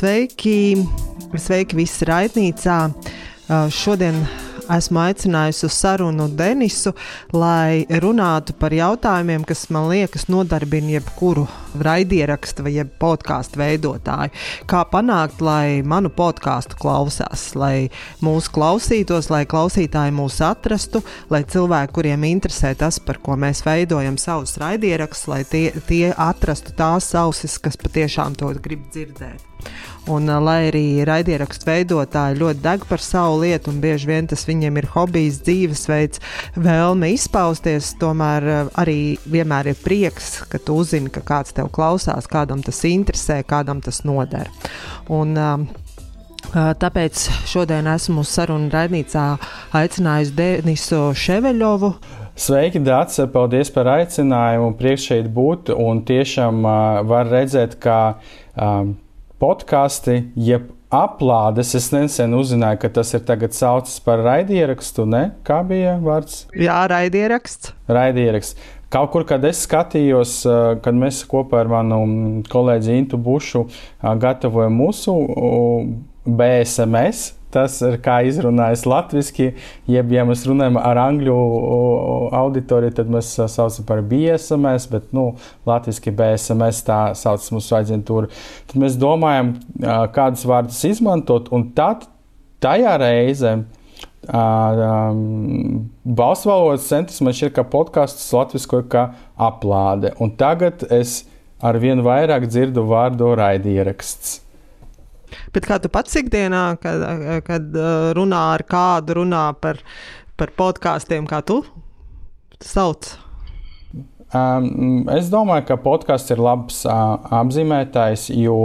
Sveiki! Sveiki visi raidnīcā! Šodien esmu aicinājusi uz sarunu Denisu, lai runātu par jautājumiem, kas man liekas nodarbina jebkuru raidierakstu vai podkāstu veidotāju. Kā panākt, lai manu podkāstu klausās, lai mūsu klausītos, lai klausītāji mūs atrastu, lai cilvēki, kuriem interesē tas, par ko mēs veidojam savus raidierakstus, lai tie, tie atrastu tās ausis, kas patiešām to grib dzirdēt. Un, lai arī raidierakstu veidotāji ļoti deg par savu lietu, un bieži vien tas viņiem ir hobijs, dzīvesveids, vēlme izpausties, tomēr arī vienmēr ir prieks, ka tu uzzini, ka kāds tev klausās, kādam tas interesē, kādam tas noder. Un, Tāpēc šodien esmu sarunu raidnīcā aicinājusi Denisu Ševeļovu. Sveiki, Dārts! Paldies par aicinājumu. Prieks šeit būt. Un tiešām uh, var redzēt, ka um, podkāsti, jeb aplādes. Es nesen uzzināju, ka tas ir tagad saucams par raidierakstu. Ne? Kā bija vārds? Jā, raidieraksts. Raidieraksts. Kaut kur, kad es skatījos, kad mēs kopā ar manu kolēģi Intu Bušu gatavojam mūsu BSMS, tas ir kā izrunājas latviešu, jeb, ja mēs runājam ar angļu auditoriju, tad mēs saucam par BSMS, bet nu, latviešu BSMS tā sauc mūsu aģentūra. Tad mēs domājam, kādus vārdus izmantot, un tad tajā reizē. Balsts valodas centrs man šķiet, ka podkāsts latviešu kā aplāde. Un tagad es ar vien vairāk dzirdu vārdu raidieraksts. Bet kā tu pats ikdienā, kad, kad runā ar kādu, runā par, par podkāstiem, kā tu sauc? Es domāju, ka podkāsts ir labs apzīmētājs, jo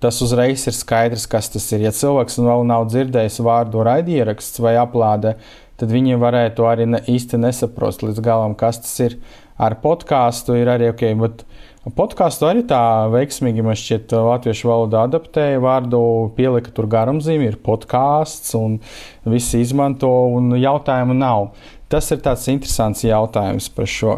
tas uzreiz ir skaidrs, kas tas ir. Ja cilvēks vēl nav dzirdējis vārdu raidieraksts vai aplāde, tad viņi varētu arī ne, īsti nesaprast līdz galam, kas tas ir. Ar podkāstu ir arī ok, bet Podkāstu arī tā veiksmīgi man šķiet, latviešu valodā adaptēja vārdu, pielika tur garumzīmi, ir podkāsts, un visi izmanto, un jautājumu nav. Tas ir tāds interesants jautājums par šo.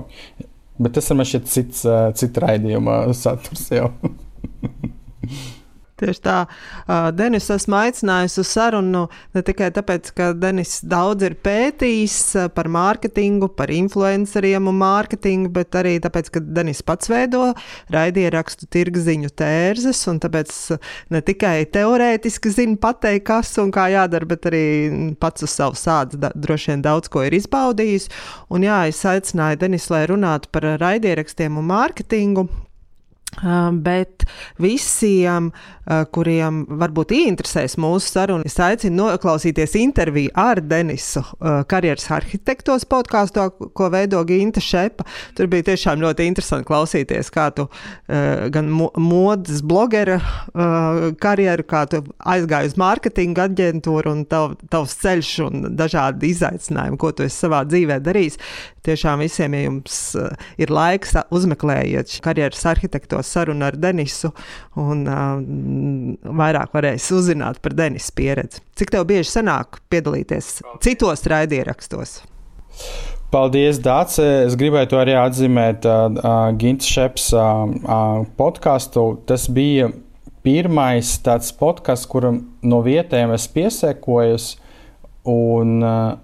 Bet tas ir man šķiet cits, cits raidījuma saturs jau. Tieši tā, uh, Denis esmu aicinājusi uz sarunu ne tikai tāpēc, ka Denis daudz ir pētījis par mārketingu, par influenceriem un mārketingu, bet arī tāpēc, ka Denis pats veido raidierakstu tirgziņu tērzes, un tāpēc ne tikai teorētiski zina pateikt, kas un kā jādara, bet arī pats uz savu sādu droši vien daudz ko ir izbaudījis. Un jā, es aicināju Denis, lai runātu par raidierakstiem un mārketingu. Bet visiem, kuriem varbūt ieinteresēs mūsu saruna, es aicinu noklausīties interviju ar Denisu karjeras arhitektos podkāstā, ko veido Ginta Šepa. Tur bija tiešām ļoti interesanti klausīties, kā tu gan modes blogera karjeru, kā tu aizgāji uz mārketinga aģentūru un tav, tavs ceļš un dažādi izaicinājumi, ko tu esi savā dzīvē darījis. Tiešām visiem, ja jums ir laiks, uzmeklējiet karjeras arhitektos sarunu ar Denisu un uh, vairāk varēs uzzināt par Denisa pieredzi. Cik tev bieži sanāk piedalīties citos raidierakstos? Paldies, Dārts. Es gribētu arī atzīmēt uh, uh, Gins Šeps uh, uh, podkāstu. Tas bija pirmais tāds podkāsts, kuram no vietējiem es piesēkojos. Un, uh,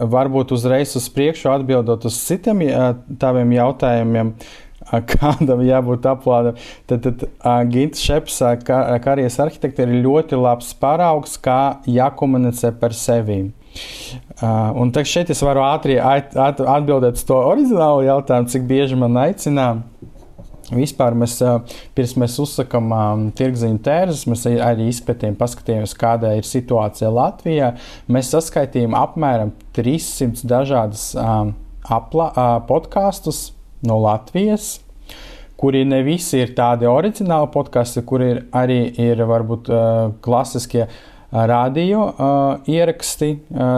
varbūt uzreiz uz priekšu atbildot uz citiem taviem jautājumiem. Uh, kādam jābūt aplādam. Tad, tad uh, Gins Šeps, kā, karjeras arhitekta, ir ļoti labs paraugs, kā jākomunicē par sevi. Uh, un šeit es varu ātri at, at, atbildēt uz to oriģinālu jautājumu, cik bieži man aicinā. Vispār mēs, pirms mēs uzsakām um, tirgziņu tērzes, mēs arī izpētījām, paskatījāmies, kāda ir situācija Latvijā. Mēs saskaitījām apmēram 300 dažādas um, apla, uh, podkāstus, no Latvijas, kuri ne visi ir tādi oriģināli podkāsti, kur ir arī ir varbūt uh, klasiskie radio uh, ieraksti,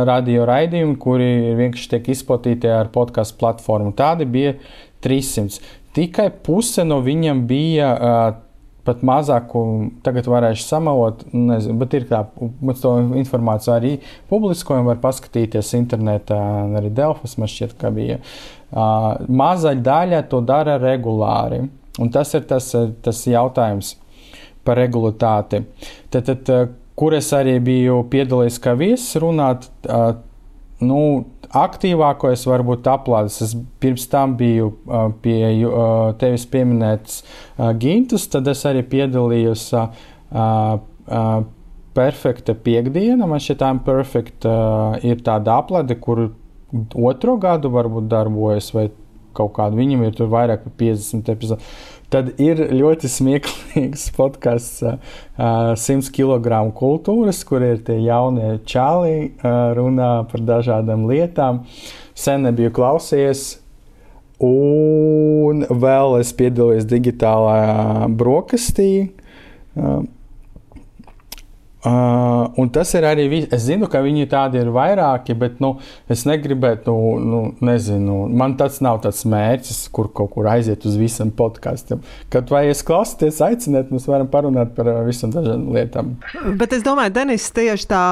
radio raidījumi, kuri vienkārši tiek izplatīti ar podkāstu platformu. Tādi bija 300. Tikai puse no viņiem bija uh, pat mazāku, tagad varēšu samalot, nezinu, bet ir tā, mēs to informāciju arī publiskojam, var paskatīties internetā, arī Delfas man šķiet, ka bija. Uh, maza daļa to dara regulāri, un tas ir tas, tas jautājums. par regulātāti. Tad, tad, kur es arī biju piedalījies kā viesis runāt, nu, aktīvākais varbūt aplādes. Es pirms tam biju pie tevis pieminēts Gintus, tad es arī piedalījos perfekta piekdiena. Man šķiet, tā perfekta ir tāda aplade, kur otro gadu varbūt darbojas, vai kaut kādu viņam ir tur vairāk par 50 epizodēm. Tad ir ļoti smieklīgs podkāsts uh, 100 kg kultūras, kur ir tie jaunie čāli, uh, runā par dažādām lietām. Sen nebiju klausies, un vēl es piedalījos digitālajā brokastī. Uh, Uh, un tas ir arī. Es zinu, ka viņi tādi ir vairāki, bet nu, es negribētu, nu, nu, nezinu, man tāds nav tāds mērķis, kur kaut kur aiziet uz visam podkāstam. Kad vai es klausāties, aiciniet, mēs varam parunāt par visam dažādām lietām. Bet es domāju, Denis, tieši tā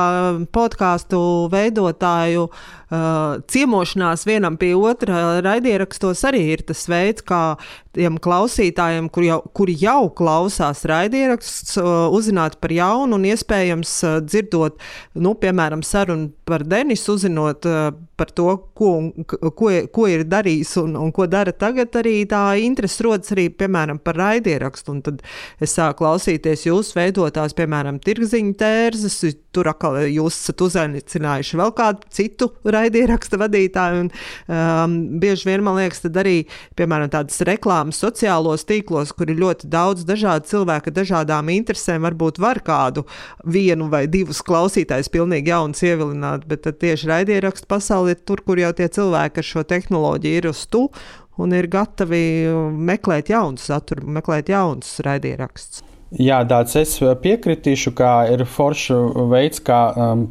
podkāstu veidotāju uh, uh, ciemošanās vienam pie otra raidierakstos arī ir tas veids, kā tiem klausītājiem, kur jau, kuri jau klausās raidierakstus, uh, uzzināt par jaunu un iespējams uh, dzirdot, nu, piemēram, sarunu par Denisu, uzzinot uh, par to, ko, ko, ko ir darījis un, un ko dara tagad, arī tā interese rodas arī, piemēram, par raidierakstu. Un tad es sāku klausīties jūsu veidotās, piemēram, tirgziņu tērzes, tur atkal jūs esat uzaicinājuši vēl kādu citu raidierakstu vadītāji. Un, um, bieži vien man liekas, tad arī, piemēram, tādas reklāmas sociālos tīklos, kur ir ļoti daudz dažādu cilvēku dažādām interesēm, varbūt var kādu vienu vai divus klausītājus pilnīgi jaunus ievilināt, bet tieši raidierakstu pasauli ir tur, kur jau tie cilvēki ar šo tehnoloģiju ir uz tu un ir gatavi meklēt jaunu saturu, meklēt jaunus raidierakstus. Jā, tāds es piekritīšu, ka ir foršs veids, kā um,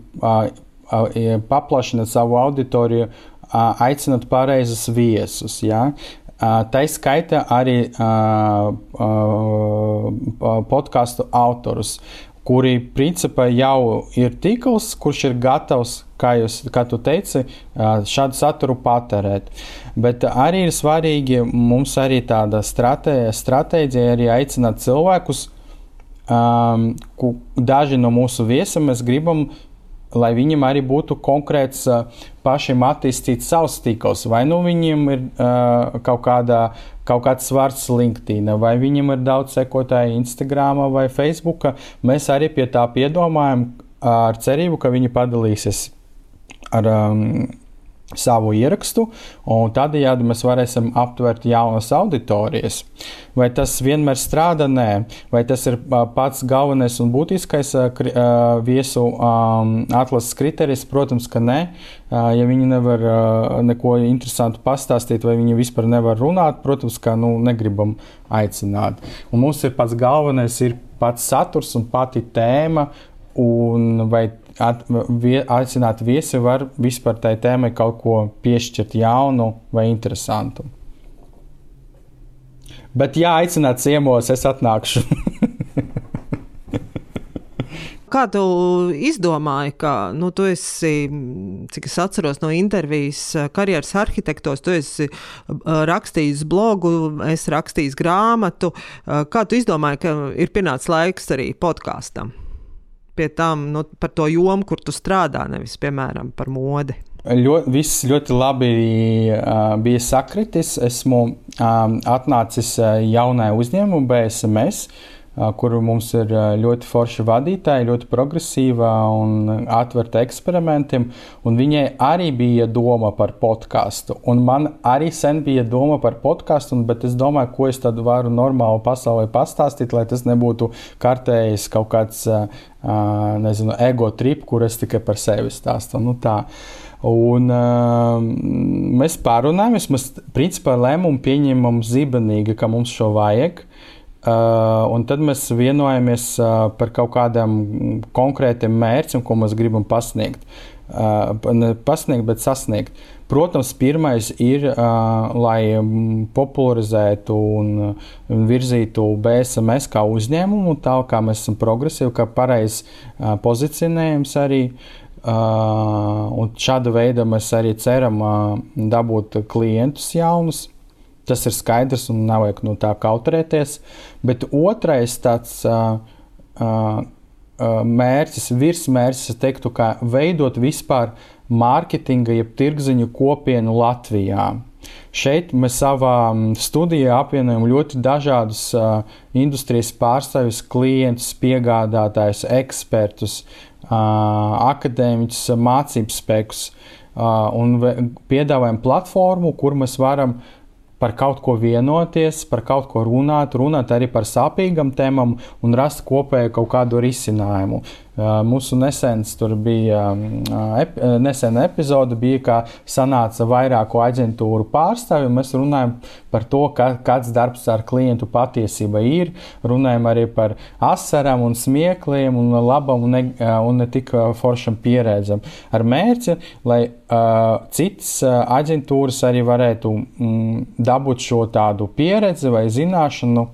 paplašināt savu auditoriju, aicinot pareizus viesus. Ja? Tā skaita arī podkāstu autorus, kuri principā jau ir tīkls, kurš ir gatavs, kā, jūs, kā tu teici, šādu saturu patērēt. Bet arī ir svarīgi mums arī tāda stratēģija, arī aicināt cilvēkus. Um, daži no mūsu viesiem mēs gribam lai viņam arī būtu konkrēts pašiem attīstīts savs tīkls. Vai nu viņiem ir uh, kaut, kādā, kaut kāds vārds LinkedIn, vai viņam ir daudz sekotāju Instagram vai Facebook. Mēs arī pie tā piedomājam ar cerību, ka viņi padalīsies ar um, savu ierakstu, un tādējādi mēs varēsim aptvert jaunas auditorijas. Vai tas vienmēr strādā? Nē, vai tas ir pats galvenais un būtiskais viesu atlases kriterijs? Protams, ka nē. Ja viņi nevar neko interesantu pastāstīt, vai viņi vispār nevar runāt, protams, ka nu, negribam aicināt. Un mums ir pats galvenais, ir pats saturs un pati tēma, un vai at, vie, aicināt viesi var vispār tai tēmai kaut ko piešķirt jaunu vai interesantu. Bet, ja aicināt ciemos, es atnākšu. Kā tu izdomāji, ka nu, tu esi, cik es atceros no intervijas karjeras arhitektos, tu esi rakstījis blogu, es rakstījis grāmatu. Kā tu izdomāji, ka ir pienācis laiks arī podkāstam? Pie tam nu, par to jomu, kur tu strādā, nevis, piemēram, par modi. Ļoti, viss ļoti labi uh, bija sakritis. Esmu um, atnācis jaunai uzņēmumai, BSMS. Uh, kur mums ir ļoti forša vadītāja, ļoti progresīva un atvērta eksperimentiem. Viņai arī bija doma par podkāstu. Man arī sen bija doma par podkāstu, bet es domāju, ko es tad varu normāli pasaulē pastāstīt, lai tas nebūtu kārtējis kaut kāds nezinu, ego trip, kur es tikai par sevi stāstu. Nu, tā. Un, uh, mēs pārunājām, mēs principā lēmumu pieņemam zibenīgi, ka mums šo vajag. Uh, un tad mēs vienojamies uh, par kaut kādiem konkrētiem mērķiem, ko mēs gribam pasniegt. Uh, ne pasniegt, bet sasniegt. Protams, pirmais ir, uh, lai popularizētu un, virzītu BSMS kā uzņēmumu, tā kā mēs esam progresīvi, kā pareizs uh, pozicionējums arī. Uh, un šāda veida mēs arī ceram uh, dabūt klientus jaunus. Tas ir skaidrs un nav vajag no tā kautrēties. Bet otrais tāds uh, uh, mērķis, virsmērķis, es teiktu, kā veidot vispār mārketinga, jeb tirgziņu kopienu Latvijā. Šeit mēs savā studijā apvienojam ļoti dažādus uh, industrijas pārstāvjus, klientus, piegādātājus, ekspertus, uh, akadēmiķus, mācību spēkus uh, un piedāvājam platformu, kur mēs varam par kaut ko vienoties, par kaut ko runāt, runāt arī par sāpīgām tēmām un rast kopēju kaut kādu risinājumu. Mūsu nesens tur bija ep, nesena epizode, bija, kā sanāca vairāku aģentūru pārstāvju. Mēs runājam par to, ka, kāds darbs ar klientu patiesība ir. Runājam arī par asarām un smiekliem un labam un ne, un ne tik foršam pieredzam. Ar mērķi, lai uh, citas aģentūras arī varētu mm, dabūt šo tādu pieredzi vai zināšanu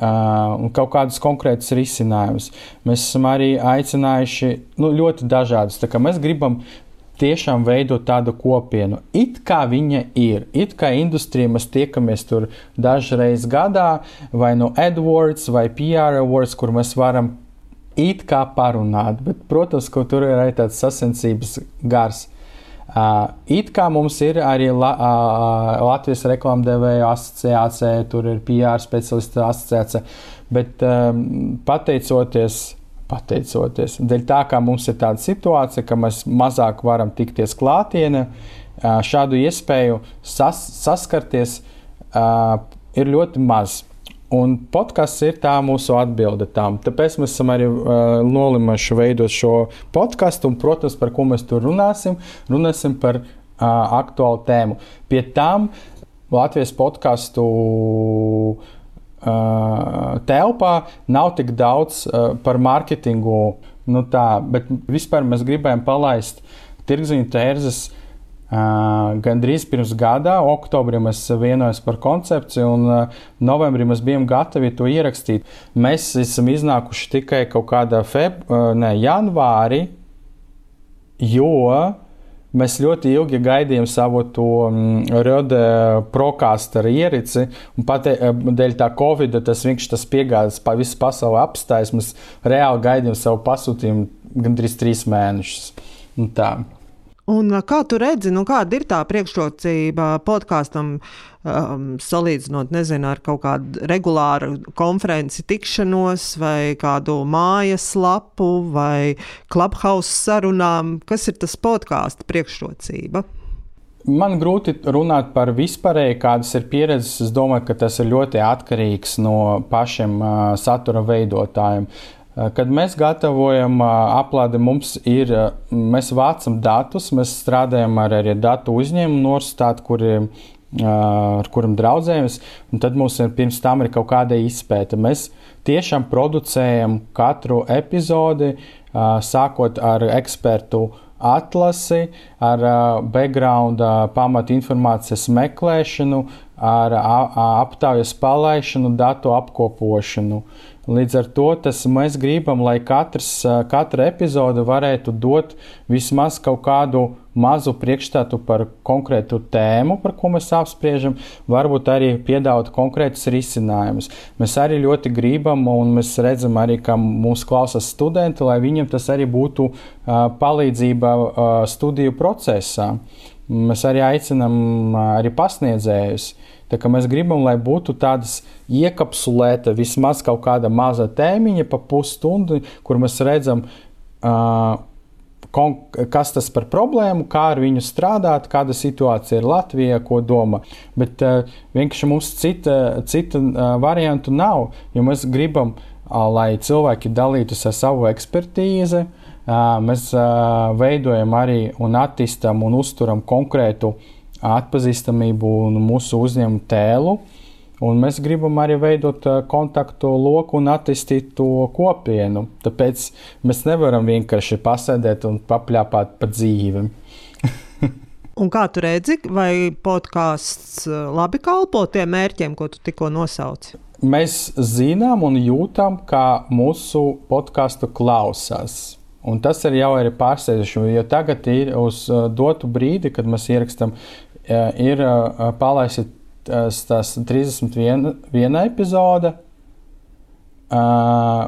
un kaut kādus konkrētus risinājumus. Mēs esam arī aicinājuši nu, ļoti dažādus. Mēs gribam tiešām veidot tādu kopienu. It kā viņa ir, it kā industrijā mēs tiekamies tur dažreiz gadā, vai no AdWords vai PR Awards, kur mēs varam it kā parunāt, bet, protams, ka tur ir arī tāds sasensības gars. Uh, it kā mums ir arī La, uh, Latvijas reklāmdevēja asociācija, tur ir PR speciālistu asociācija, bet um, pateicoties, pateicoties, dēļ tā, ka mums ir tāda situācija, ka mēs mazāk varam tikties klātienē, uh, šādu iespēju sas, saskarties uh, ir ļoti maz. Un podkāsts ir tā mūsu atbilde tam. Tāpēc mēs esam arī uh, nolimuši veidot šo podkāstu, un, protams, par ko mēs tur runāsim, runāsim par uh, aktuālu tēmu. Pie tam Latvijas podkāstu uh, telpā nav tik daudz uh, par mārketingu, nu tā, bet vispār mēs gribējām palaist tirgziņu tērzes Uh, Gan drīz pirms gada, oktobrī mēs vienojāmies par koncepciju, un uh, novembrī mēs bijām gatavi to ierakstīt. Mēs esam iznākuši tikai kaut kādā feb, uh, ne, janvārī, jo mēs ļoti ilgi gaidījām savu to um, Rode prokāstu ierici, un pat dēļ tā Covid tas vienkārši tas piegādes pa visu pasauli apstājas. Mēs reāli gaidījām savu pasūtījumu gandrīz trīs mēnešus. Un tā. Un kā tu redzi, nu, kāda ir tā priekšrocība podkāstam, um, salīdzinot nezinu, ar kaut kādu regulāru konferenci, tikšanos, vai kādu mājas lapu, vai clubhouse sarunām? Kas ir tas podkāstu priekšrocība? Man grūti runāt par vispārēju, kādas ir pieredzes. Es domāju, ka tas ir ļoti atkarīgs no pašiem uh, satura veidotājiem. Eh, kad mēs gatavojam eh, aplādi, mums ir, eh, mēs vācam datus, mēs strādājam ar, ar datu uzņēmumu universitāti, kuriem ar kuriem draudzējamies, un tad mums ir pirms tam ir kaut kāda izpēta. Mēs tiešām producējam katru epizodi, sākot ar ekspertu atlasi, ar background pamatu informācijas meklēšanu, ar aptaujas palaišanu, datu apkopošanu. Līdz ar to tas, mēs gribam, lai katrs, katra epizode varētu dot vismaz kaut kādu mazu priekšstatu par konkrētu tēmu, par ko mēs apspriežam, varbūt arī piedāvāt konkrētus risinājumus. Mēs arī ļoti gribam, un mēs redzam arī, ka mūs klausās studenti, lai viņiem tas arī būtu uh, palīdzība uh, studiju procesā. Mēs arī aicinām uh, arī pasniedzējus. Uh, Tā kā mēs gribam, lai būtu tādas iekapsulēta vismaz kaut kāda maza tēmiņa, pa pusstundu, kur mēs redzam, uh, kas tas par problēmu, kā ar viņu strādāt, kāda situācija ir Latvijā, ko domā. Bet uh, vienkārši mums cita, cita uh, variantu nav, jo mēs gribam, uh, lai cilvēki dalītos ar savu ekspertīzi. Uh, mēs uh, veidojam arī un attīstam un uzturam konkrētu uh, atpazīstamību un mūsu uzņēmumu tēlu. Un mēs gribam arī veidot kontaktu loku un attīstīt to kopienu. Tāpēc mēs nevaram vienkārši pasēdēt un papļāpāt pa dzīvi. un kā tu redzi, vai podkāsts labi kalpo tiem mērķiem, ko tu tikko nosauci? Mēs zinām un jūtam, kā mūsu podkāstu klausās. Un tas ir jau ir pārsteidzoši, jo tagad ir uz dotu brīdi, kad mēs ierakstām ir palaista tās 31 epizode.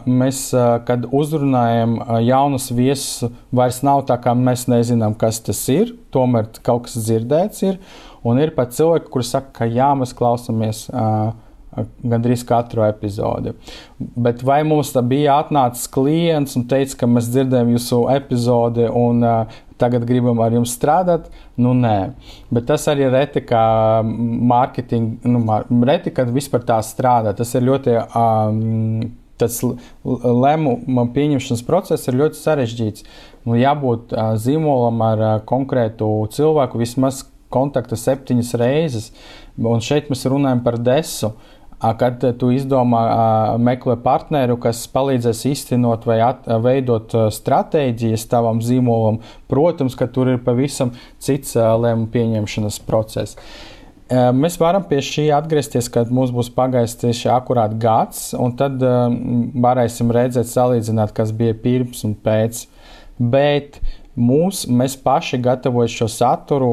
mēs, kad uzrunājam jaunus viesus, vairs nav tā, kā mēs nezinām, kas tas ir. Tomēr kaut kas dzirdēts ir. Un ir pat cilvēki, kuriem saka, ka jā, mēs klausāmies gandrīz katru epizodi. Bet vai mums bija atnācis klients un teica, ka mēs dzirdējam jūsu epizodi un tagad gribam ar jums strādāt? Nu, nē, bet tas arī ir reti, kā mārketinga, nu, reti, kad vispār tā strādā. Tas ir ļoti. Um, tas lēmuma pieņemšanas process ir ļoti sarežģīts. Nu, jābūt uh, zīmolam ar uh, konkrētu cilvēku vismaz kontakta septiņas reizes, un šeit mēs runājam par desu. Kad tu izdomā, meklē partneru, kas palīdzēs īstenot vai at, veidot stratēģijas tavam zīmolam, protams, ka tur ir pavisam cits lēmumu pieņemšanas process. Mēs varam pie šī atgriezties, kad mums būs pagājis tieši akurāt gads, un tad varēsim redzēt, salīdzināt, kas bija pirms un pēc. Bet mūs, mēs paši gatavojam šo saturu,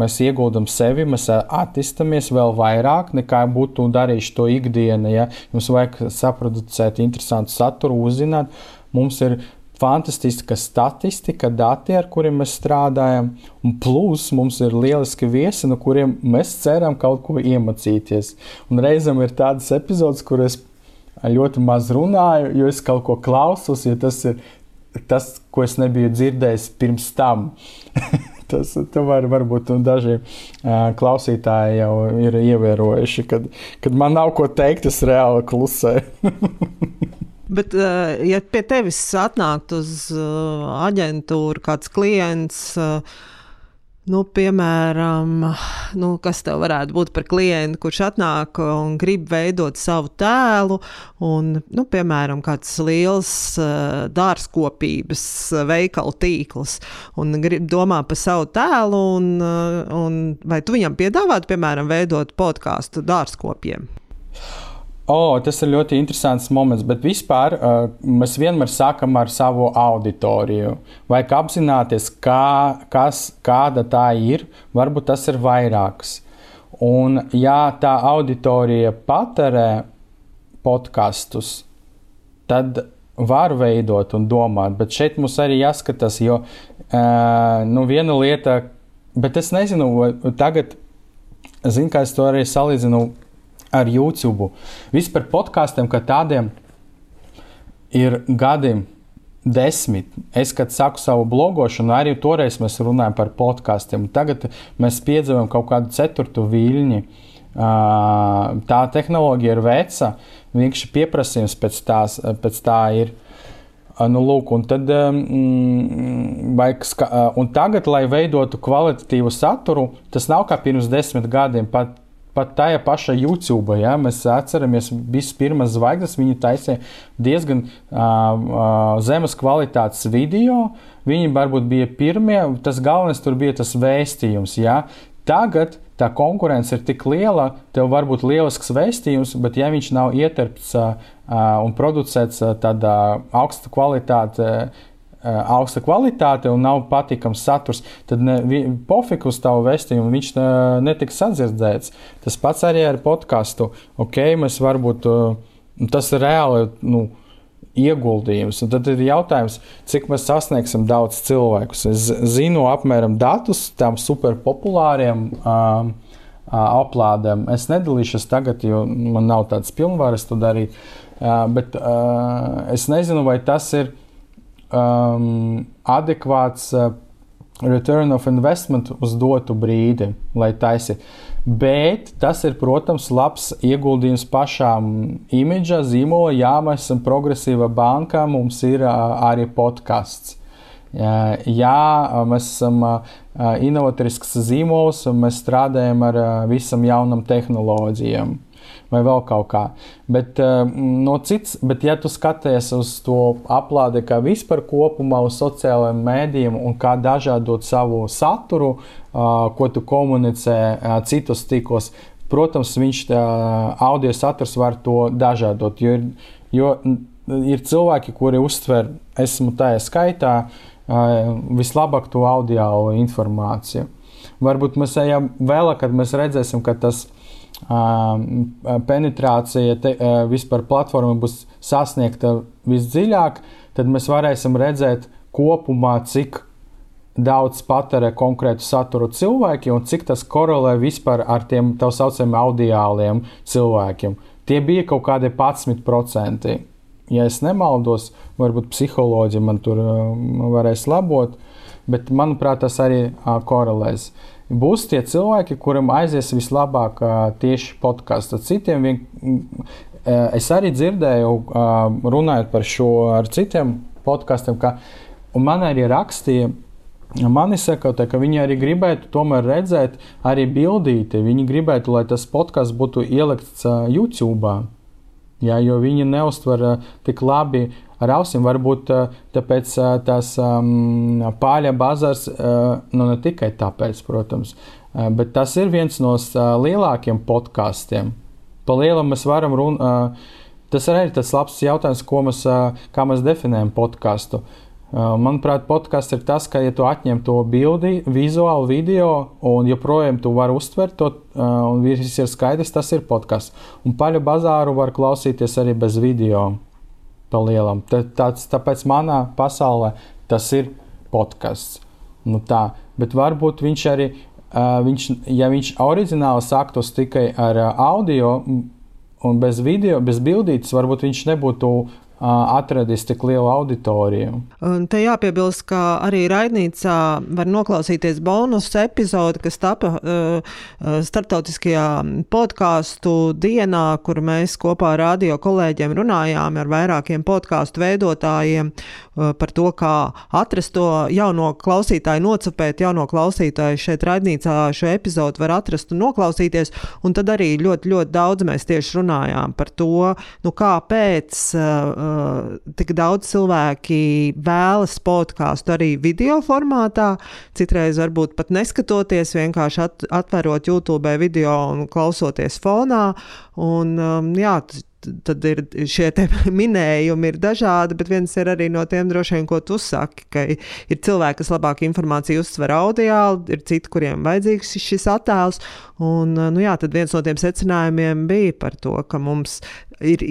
mēs ieguldam sevi, mēs attīstāmies vēl vairāk nekā būtu darījuši to ikdienā. Ja? Jums vajag saproducēt interesantu saturu, uzzināt. Mums ir fantastiska statistika, dati, ar kuriem mēs strādājam, un plus mums ir lieliski viesi, no kuriem mēs ceram kaut ko iemācīties. Un reizēm ir tādas epizodes, kur es ļoti maz runāju, jo es kaut ko klausos, jo tas ir tas, ko es nebiju dzirdējis pirms tam. tas var, varbūt daži uh, klausītāji jau ir ievērojuši, kad, kad man nav ko teikt, es reāli klusēju. Bet, uh, ja pie tevis atnākt uz uh, aģentūru kāds klients, uh, nu, piemēram, nu, kas tev varētu būt par klientu, kurš atnāk un grib veidot savu tēlu, un, nu, piemēram, kāds liels uh, dārzkopības veikalu tīkls, un grib domā par savu tēlu, un, uh, un vai tu viņam piedāvātu, piemēram, veidot podkāstu dārzkopiem? Oh, tas ir ļoti interesants moments, bet vispār uh, mēs vienmēr sākam ar savu auditoriju. Vajag apzināties, kā, kas, kāda tā ir. Varbūt tas ir vairāks. Un, ja tā auditorija patērē podkastus, tad var veidot un domāt, bet šeit mums arī jāskatās, jo uh, nu, viena lieta, bet es nezinu, tagad, zinu, kā es to arī salīdzinu ar YouTube. Vispār podkāstiem, kā tādiem, ir gadi desmit. Es, kad saku savu blogošanu, arī toreiz mēs runājam par podkāstiem. Tagad mēs piedzīvojam kaut kādu ceturto viļņu. Tā tehnoloģija ir veca, vienkārši pieprasījums pēc, tās, pēc tā ir. Nu, lūk, un, tad, mm, vajag, un tagad, lai veidotu kvalitatīvu saturu, tas nav kā pirms desmit gadiem. Pat pat tajā pašā YouTube, ja mēs atceramies, visas pirmās zvaigznes, viņi taisīja diezgan uh, uh, zemes kvalitātes video. Viņi varbūt bija pirmie, tas galvenais tur bija tas vēstījums. Ja? Tagad tā konkurence ir tik liela, tev var būt lielisks vēstījums, bet ja viņš nav ieterpts uh, un producēts uh, tādā augsta kvalitāte, uh, augsta kvalitāte un nav patīkams saturs, tad pofika uz tavu vēstījumu viņš eh, netiks sadzirdēts. Tas pats arī ar podkāstu. Ok, mēs varbūt eh, tas ir reāli. Nu, ieguldījums. Un tad ir jautājums, cik mēs sasniegsim daudz cilvēku. Es zinu apmēram datus tam superpopulāriem um, aplādēm. Es nedalīšos tagad, jo man nav tādas pilnvaras to darīt. Uh, bet uh, es nezinu, vai tas ir um, adekvāts uh, return of investment uz dotu brīdi, lai taisi. Bet tas ir, protams, labs ieguldījums pašām imidža, zīmola, jā, mēs esam progresīva banka, mums ir uh, arī podkāsts. Uh, jā, mēs esam uh, inovatrisks zīmols, un mēs strādājam ar uh, visam jaunam tehnoloģijām vai vēl kaut kā. Bet, uh, no cits, bet ja tu skaties uz to aplādi kā vispār kopumā uz sociālajiem mēdījiem un kā dažādot savu saturu, uh, ko tu komunicē uh, citos tīklos, protams, viņš tā, audio saturs var to dažādot, jo ir, jo ir cilvēki, kuri uztver, esmu tajā skaitā, vislabāk to audio informāciju. Varbūt mēs ejam vēlāk, kad mēs redzēsim, ka tas penetrācija te, vispār platforma būs sasniegta visdziļāk, tad mēs varēsim redzēt kopumā, cik daudz patērē konkrētu saturu cilvēki un cik tas korelē vispār ar tiem tā saucamiem audiāliem cilvēkiem. Tie bija kaut kādi 11%. Ja es nemaldos, varbūt psiholoģi man tur varēs labot, bet manuprāt, tas arī korelēs. Būs tie cilvēki, kuriem aizies vislabāk tieši podkāsts. Citiem vien, es arī dzirdēju, runājot par šo ar citiem podkāstiem, ka man arī rakstīja Mani saka, tā, ka viņi arī gribētu tomēr redzēt, arī bildīti. Viņi gribētu, lai tas podkāsts būtu ielikts uh, YouTube. Jā, jo viņi neustver uh, tik labi ar ausīm. Varbūt uh, tāpēc uh, tas um, pāļa bazars, uh, nu ne tikai tāpēc, protams, bet tas ir viens no lielākiem podkāstiem. Pa lielam mēs varam runāt. Tas arī ir tas labs jautājums, ko mēs, kā mēs definējam podkāstu. Manuprāt, podkāsts ir tas, ka, ja tu atņem to bildi, vizuālu video, un joprojām tu vari uztvert to, un viss ir skaidrs, tas ir podkāsts. Un paļu bazāru var klausīties arī bez video. Pa lielam. Tāds, tāpēc manā pasaulē tas ir podkāsts. Nu tā, bet varbūt viņš arī, uh, viņš, ja viņš oriģināli saktos tikai ar audio un bez video, bez bildītes, varbūt viņš nebūtu atradis tik lielu auditoriju. Un te jāpiebilst, ka arī raidnīcā var noklausīties bonus epizodi, kas tapa uh, starptautiskajā podkāstu dienā, kur mēs kopā ar radio kolēģiem runājām ar vairākiem podkāstu veidotājiem uh, par to, kā atrast to jauno klausītāju, nocapēt jauno klausītāju. Šeit raidnīcā šo epizodu var atrast un noklausīties, un tad arī ļoti, ļoti daudz mēs tieši runājām par to, nu kāpēc uh, tik daudz cilvēki vēlas podkāstu arī video formātā. Citreiz varbūt pat neskatoties, vienkārši at, atverot YouTube video un klausoties fonā. Un, um, jā, tad ir šie minējumi ir dažādi, bet viens ir arī no tiem droši vien, ko tu saki, ka ir cilvēki, kas labāk informāciju uztver audio, ir citi, kuriem vajadzīgs šis attēls. Un, nu jā, tad viens no tiem secinājumiem bija par to, ka mums ir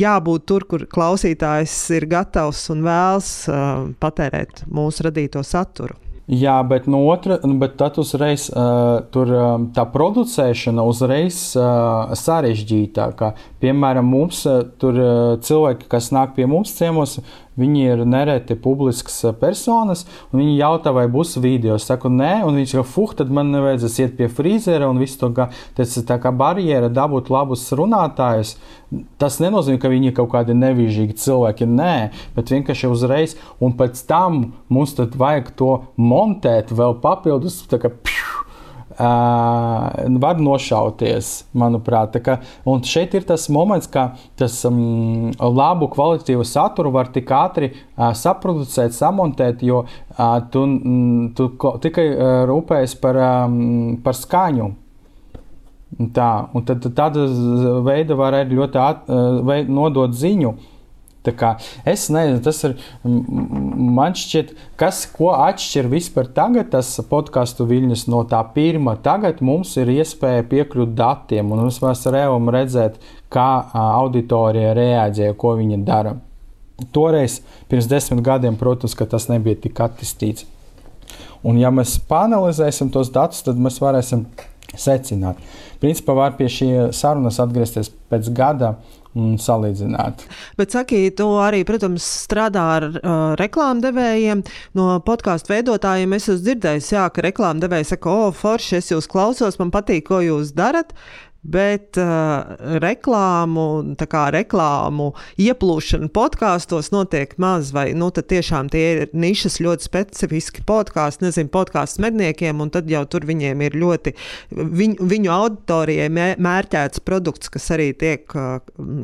jābūt tur, kur klausītājs ir gatavs un vēlas uh, patērēt mūsu radīto saturu. Jā, bet no otras, bet tad uzreiz uh, tur um, tā producēšana uzreiz uh, sarežģītāka. Piemēram, mums uh, tur uh, cilvēki, kas nāk pie mums ciemos, Viņi ir nereti publisks eh, personas, un viņi jautā, vai būs video. Es saku, nē, un viņš saka, fuck, tad man nevajadzēs iet pie frīzera un visu to, ka tas ir tā kā barjera dabūt labus runātājus. Tas nenozīmē, ka viņi ir kaut kādi nevīžīgi cilvēki, nē, bet vienkārši uzreiz, un pēc tam mums tad vajag to montēt vēl papildus, tā kā pju, Uh, var nošauties, manuprāt. Ka, un šeit ir tas moments, ka tas um, labu kvalitatīvu saturu var tik ātri uh, saproducēt, samontēt, jo uh, tu, mm, tu tikai uh, rūpējies par, um, par skaņu. Tā, un tad, tad tāda veida var arī ļoti āt, uh, nodot ziņu. Uh, Es nezinu, tas ir. Man šķiet, kas ko atšķir vispār tagad, tas podkāstu viļņas no tā pirmā. Tagad mums ir iespēja piekļūt datiem, un mēs varam redzēt, kā auditorija reaģē, ko viņa dara. Toreiz, pirms desmit gadiem, protams, tas nebija tik attīstīts. Un, ja mēs panelizēsim tos datus, tad mēs varēsim secināt. Principā var pie šī sarunas atgriezties pēc gada un salīdzināt. Bet, saki, tu arī, protams, strādā ar uh, reklāmdevējiem. No podkāstu veidotājiem es esmu dzirdējis, jā, ka reklāmdevēji saka, o, forši, es jūs klausos, man patīk, ko jūs darat bet uh, reklāmu, kā reklāmu ieplūšana podkāstos notiek maz, vai nu, tiešām tie ir nišas ļoti specifiski podkāsti, nezinu, podkāstu medniekiem, un tad jau tur viņiem ir ļoti viņu, viņu auditorijai mērķēts produkts, kas arī tiek uh,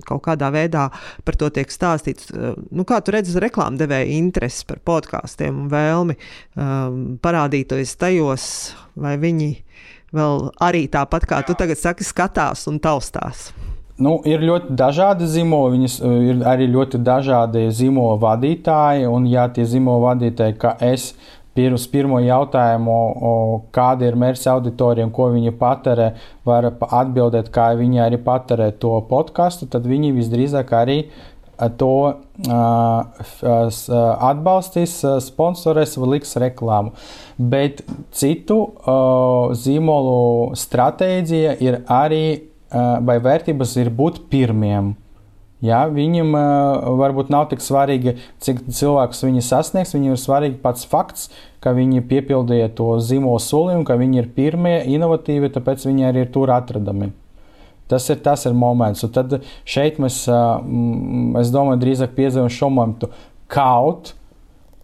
kaut kādā veidā par to tiek stāstīts. Uh, nu, kā tu redzi, reklāmdevēja interesi par podkāstiem un vēlmi um, parādīties tajos, vai viņi vēl arī tāpat kā tu tagad saki, skatās un taustās? Nu, ir ļoti dažādi zīmoli, viņas ir arī ļoti dažādi zīmola vadītāji. Un, ja tie zīmola vadītāji, kā es, pirms pirmo jautājumu, kāda ir mērķa auditorija un ko viņi patērē, var atbildēt, kā viņi arī patērē to podkāstu, tad viņi visdrīzāk arī to atbalstīs, sponsorēs vai liks reklāmu. Bet citu zīmolu stratēģija ir arī, vai vērtības ir būt pirmiem. Ja, viņam uh, varbūt nav tik svarīgi, cik cilvēkus viņi sasniegs. Viņam ir svarīgi pats fakts, ka viņi piepildīja to zīmolu solījumu, ka viņi ir pirmie, inovatīvi, tāpēc viņi arī ir tur atradami. Tas ir tas ir moments. Un tad šeit mēs, uh, es domāju, drīzāk piedzīvojam šo momentu. Kaut,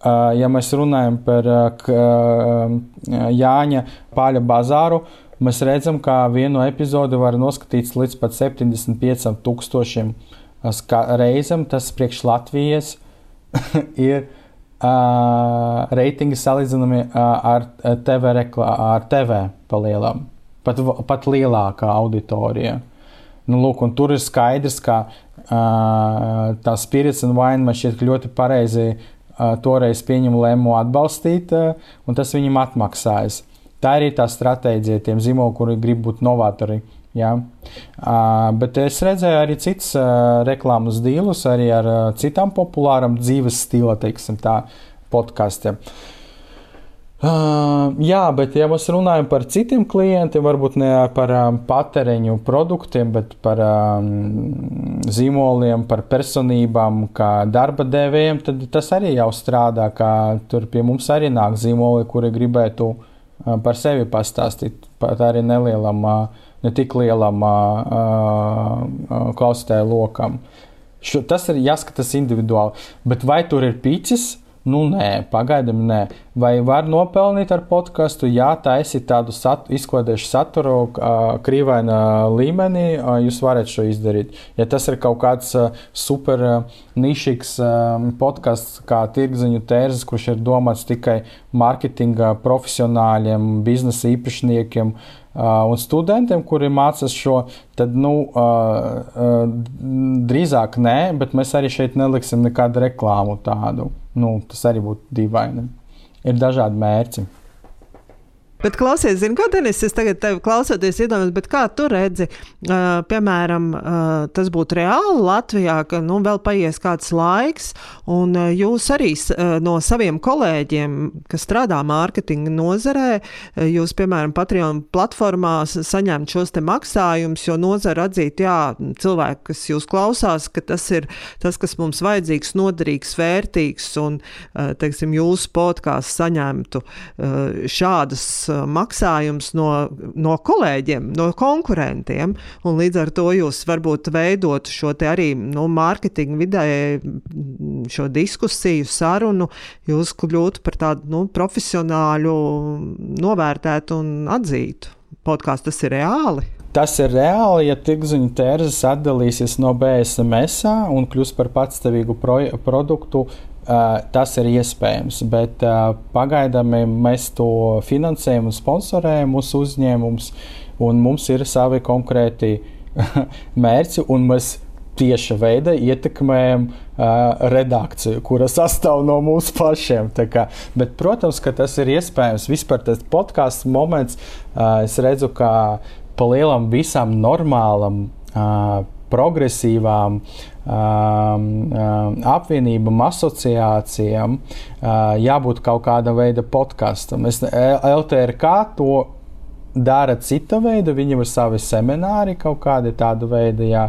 uh, ja mēs runājam par uh, Jāņa Pāļa bazāru, mēs redzam, ka vienu epizodi var noskatīt līdz pat 75 tūkstošiem reizēm tas priekš Latvijas ir uh, reitingi salīdzināmi uh, ar TV, reklā, ar TV palielam, pat, pat lielākā auditorija. Nu, lūk, tur ir skaidrs, ka uh, tā spirits un vaina man šķiet ļoti pareizi uh, toreiz pieņem lēmumu atbalstīt, uh, un tas viņam atmaksājas. Tā ir tā stratēģija tiem zīmoliem, kuri grib būt novatori. Ja? Uh, bet es redzēju arī citas uh, reklāmas dīlus, arī ar uh, citām populārām dzīves stila, teiksim, tā podkastiem. Uh, jā, bet, ja mēs runājam par citiem klientiem, varbūt ne par um, patēriņu produktiem, bet par um, zīmoliem, par personībām, kā darba devējiem, tad tas arī jau strādā. Tur pie mums arī nāk zīmoli, kuri gribētu uh, par sevi pastāstīt, pat arī nelielam. Uh, ne tik lielam uh, klausītāju lokam. Šo, tas ir jāskatās individuāli. Bet vai tur ir picis? Nu, nē, pagaidām, nē. Vai var nopelnīt ar podkāstu? Jā, taisīt tādu sat, izklaidēšu saturu, uh, krīvainā līmenī, uh, jūs varat šo izdarīt. Ja tas ir kaut kāds uh, super uh, nišīgs uh, podkāsts, kā tirgziņu tērzes, kurš ir domāts tikai mārketinga profesionāļiem, biznesa īpašniekiem, uh, un studentiem, kuri mācās šo, tad nu, drīzāk nē, bet mēs arī šeit neliksim nekādu reklāmu tādu. Nu, tas arī būtu dīvaini. Ir dažādi mērķi. Bet, klausies, zini, ko Denis, es tagad tevi klausoties, iedomājos, kā tu redzi, uh, piemēram, uh, tas būtu reāli Latvijā, ka nu, vēl paies kāds laiks, un uh, jūs arī uh, no saviem kolēģiem, kas strādā mārketinga nozarē, uh, jūs, piemēram, Patreon platformās saņemt šos te maksājumus, jo nozara atzīt, jā, cilvēki, kas jūs klausās, ka tas ir tas, kas mums vajadzīgs, noderīgs, vērtīgs, un, uh, teiksim, jūsu podkāsts saņemtu uh, šādas maksājums no, no kolēģiem, no konkurentiem. Līdz ar to jūs varbūt veidot šo arī nu, mārketinga vidē, šo diskusiju, sarunu, jūs kļūtu par tādu nu, profesionāļu, novērtētu un atzītu. Podkāsts tas ir reāli. Tas ir reāli, ja tirgziņu tērzes atdalīsies no BSMS un kļūs par patstāvīgu pro produktu, tas ir iespējams, bet uh, pagaidām mēs to finansējam un sponsorējam mūsu uzņēmumus, un mums ir savi konkrēti mērķi, un mēs tieši veidā ietekmējam uh, redakciju, kura sastāv no mūsu pašiem. Bet, protams, ka tas ir iespējams. Vispār tas podkāstu moments, uh, es redzu, ka pa lielam visam normālam. Uh, progresīvām um, um, apvienībām, asociācijām uh, jābūt kaut kāda veida podkastam. LTRK to dara cita veida, viņiem ir savi semināri, kaut kādi tādi veidi, jā,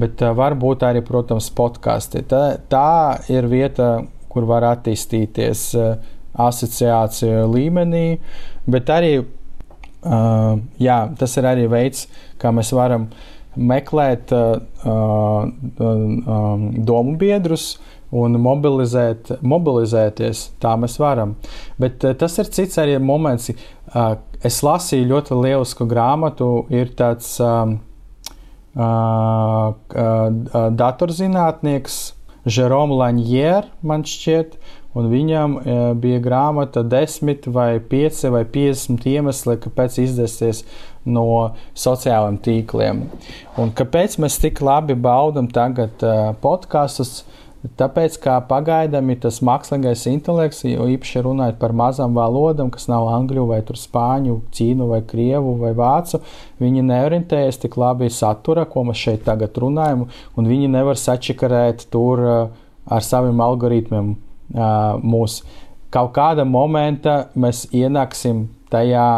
bet uh, varbūt arī, protams, podkasti. Tā, tā ir vieta, kur var attīstīties uh, asociāciju līmenī, bet arī uh, jā, tas ir arī veids, kā mēs varam uh, meklēt uh, uh, um, domu biedrus un mobilizēt, mobilizēties. Tā mēs varam. Bet uh, tas ir cits arī moments. Uh, es lasīju ļoti lielisku grāmatu. Ir tāds um, uh, uh, datorzinātnieks Jerome Lanier, man šķiet, un viņam bija grāmata desmit vai pieci vai piecdesmit iemesli, kāpēc izdesies no sociālajiem tīkliem. Un kāpēc mēs tik labi baudam tagad uh, podkastus? Tāpēc, kā pagaidām ir tas mākslīgais intelekts, jo īpaši runājot par mazām valodām, kas nav angļu vai spāņu, ķīnu vai krievu vai vācu, viņi neorientējas tik labi satura, ko mēs šeit tagad runājam, un viņi nevar sačakarēt tur uh, ar saviem algoritmiem uh, mūs. Kaut kāda momenta mēs ienāksim tajā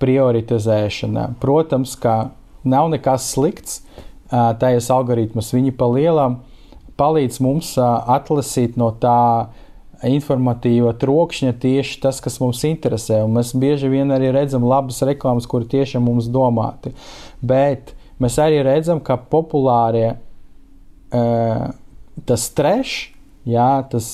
prioritizēšanā. Protams, ka nav nekas slikts tajos algoritmos, viņi pa lielām palīdz mums atlasīt no tā informatīva trokšņa tieši tas, kas mums interesē. Un mēs bieži vien arī redzam labas reklāmas, kur tieši mums domāti. Bet mēs arī redzam, ka populārie tas trešs, tas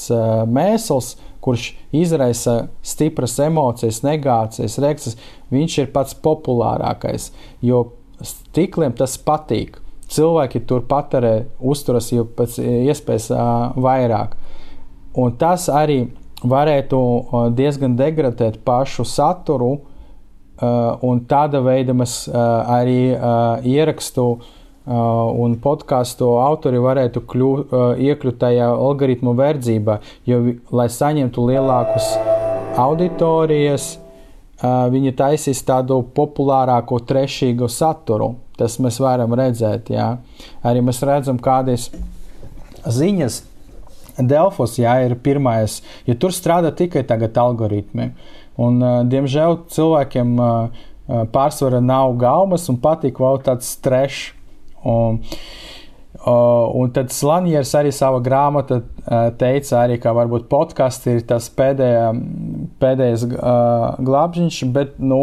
mēsls, kurš izraisa stipras emocijas, negācijas, reakcijas, viņš ir pats populārākais, jo stikliem tas patīk cilvēki tur patērē, uzturas jau pēc iespējas vairāk. Un tas arī varētu diezgan degradēt pašu saturu, un tāda veida mēs arī ierakstu un podkāstu autori varētu kļu, iekļūt tajā algoritmu verdzībā, jo, lai saņemtu lielākus auditorijas, viņi taisīs tādu populārāko, trešīgu saturu. Tas mēs varam redzēt. Jā. Arī mēs redzam, kādas ziņas Delfos jā, ir pirmais, jo tur strādā tikai tagad algoritmi. Un, diemžēl cilvēkiem pārsvarā nav gaumas un patīk vēl tāds trešs. Un, un tad Slanjers arī savā grāmatā teica, arī, ka varbūt podkāsts ir tas pēdējā, pēdējais glābžiņš, bet, nu,